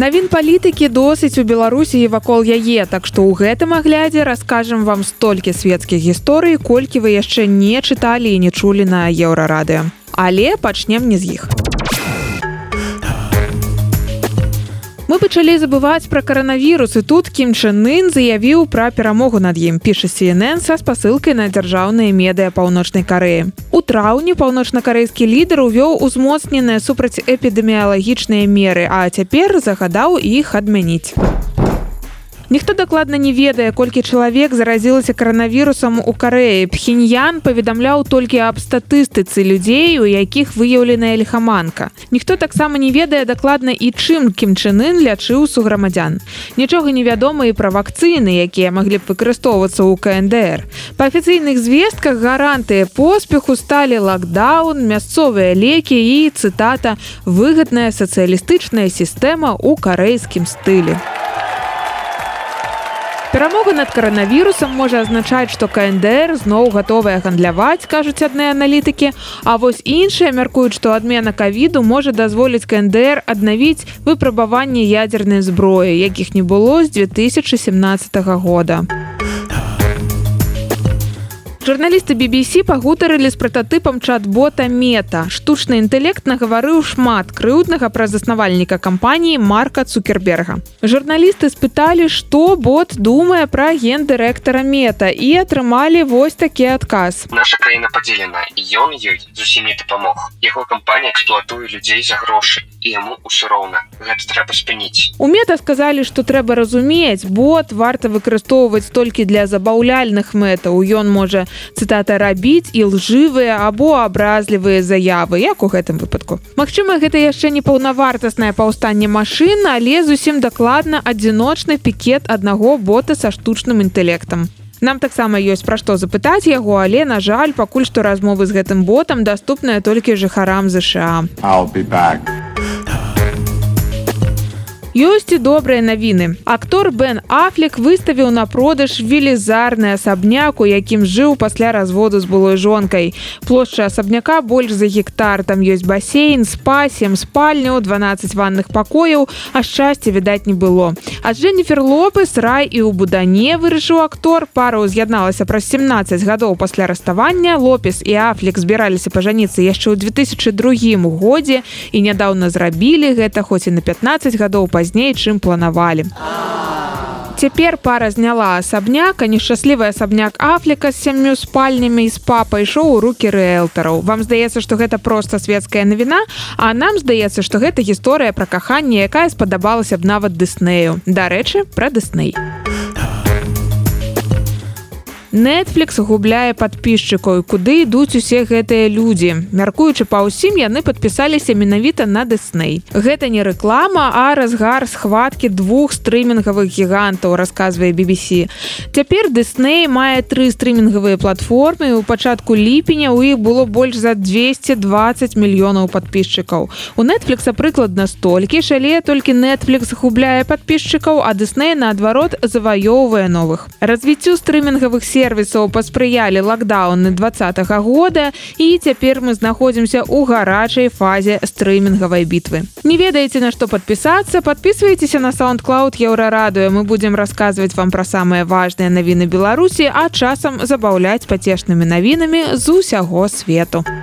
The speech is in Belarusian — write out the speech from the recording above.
Навін палітыкі досыць у Беларусі і вакол яе, так што ў гэтым аглядзе раскажам вам столькі свецкіх гісторый, колькі вы яшчэ не чыталі і не чулі на еўрарадыо. Але пачнем не з іх. Мы пачалі забываць пра каранавірус і тут кімчанын заявіў пра перамогу над ім піша CNN са спасылкай на дзяржаўныя медыа паўночнай карэі. У траўні паўночна-карэйскі лідар увёў узмоцненыя супраць эпідэміялагічныя меры, а цяпер загадаў іх адмяніць. Ніхто дакладна не ведае, колькі чалавек заразілася каранавірусам у карэі. Пхіньян паведамляў толькі аб статыстыцы людзей, у якіх выяўленая лихаманка. Ніхто таксама не ведае дакладна і чым кімчынын лячыў суграмадзян. Нічога невядома і пра вакцыны, якія маглі б выкарыстоўвацца ў КНДР. Па афіцыйных звестках гарантыя поспеху сталі лакдаун, мясцовыя лекі і цытата выгадная сацыялістычная сістэма ў карэйскім стылі. Перамога над каранавірусам можа азначаць, што КНДР зноў гатовая гандляваць, кажуць адны аналітыкі. А вось іншыя мяркуюць, што адмена кавіду можа дазволіць КНДР аднавіць выпрабаванне ядзернай зброі, якіх не было з 2017 года. Журналісты BBC пагутарылі з прататыпам чат-бота мета. Штучны інтэлект нагаварыў шмат крыўднага пра заснавальніка кампаніі Марка Цукерберга. Журналісты спыталі, што бот думае пра гендырэктара мета і атрымалі вось такі адказ. Наша краіна падзелена і ён ёй зусім не дапамог. Яго кампанія эксплуатуе людзей за грошы і яму ўсё роўна. Гэта трэба спыніць. У мета сказалі, што трэба разумець, бот варта выкарыстоўваць толькі для забаўляльных мэтаў. Ён можа цытата рабіць і лжывыя або абразлівыя заявы як у гэтым выпадку? Магчыма гэта яшчэ не паўнавартаснае паўстанне машын але зусім дакладна адзіночны пікет аднаго бота са штучным інтэлектам. Нам таксама ёсць пра што запытаць яго але на жаль пакуль што размовы з гэтым ботам даступныя толькі жыхарам ЗША Ёсць і добрыя навіны. Актор Бен Афлік выставіў на продаж велізарны асабняк, у якім жыў пасля разводу з былой жонкай. Плошча асабняка больш за гектар. Там ёсць басейн, спа, сем спальняў, 12 ванных пакояў, а шчасця відаць не было. А Дженніфер Лопес рай і ў будане вырашыў актор. Пара ўз'ядналася праз 17 гадоў пасля раставання. Лопес і Афлік збіраліся пажаніцца яшчэ ў 2002 годзе і нядаўна зрабілі гэта хоць і на 15 гадоў па пазней чым планавалі цяпер пара зняла асабняк а нешчаслівы асабняк афліка з сям'ю спальнямі і спа пайшоў у руки рэлтараў вам здаецца што гэта проста светская навіна а нам здаецца што гэта гісторыя пра каханне якая спадабалася б нават дыснею дарэчы пра дысней а Netflix губляе подписчикаў куды ідуць усе гэтыя людзі? Мяркуючы па ўсім яны подпісаліся менавіта на Дысней гэта не рэклама а разгар схваткі двух стрымінгавых гігантаў рассказывае BBC цяпер Дысней мае тры стрымінгавыя платформы. У пачатку ліпеня у іх было больш за 220 мільёнаў подписчикаў у Netflix прыкладна столькі шале толькі Netflix губляе подписчикаў а Дысней наадварот заваёўвае новых. Развіццю стрымінгавых сеть сервісаў паспрыялі лакдауны двадцатого года і цяпер мы знаходзімся ў гарачай фазе стрымінгавай бітвы. Не ведаеце на што подпісацца подписывайтеся на soundcloud еўрарадыо мы будзем расказваць вам пра самыя важныя навіны беларусі а часам забаўляць пацешнымі навінамі з усяго свету. а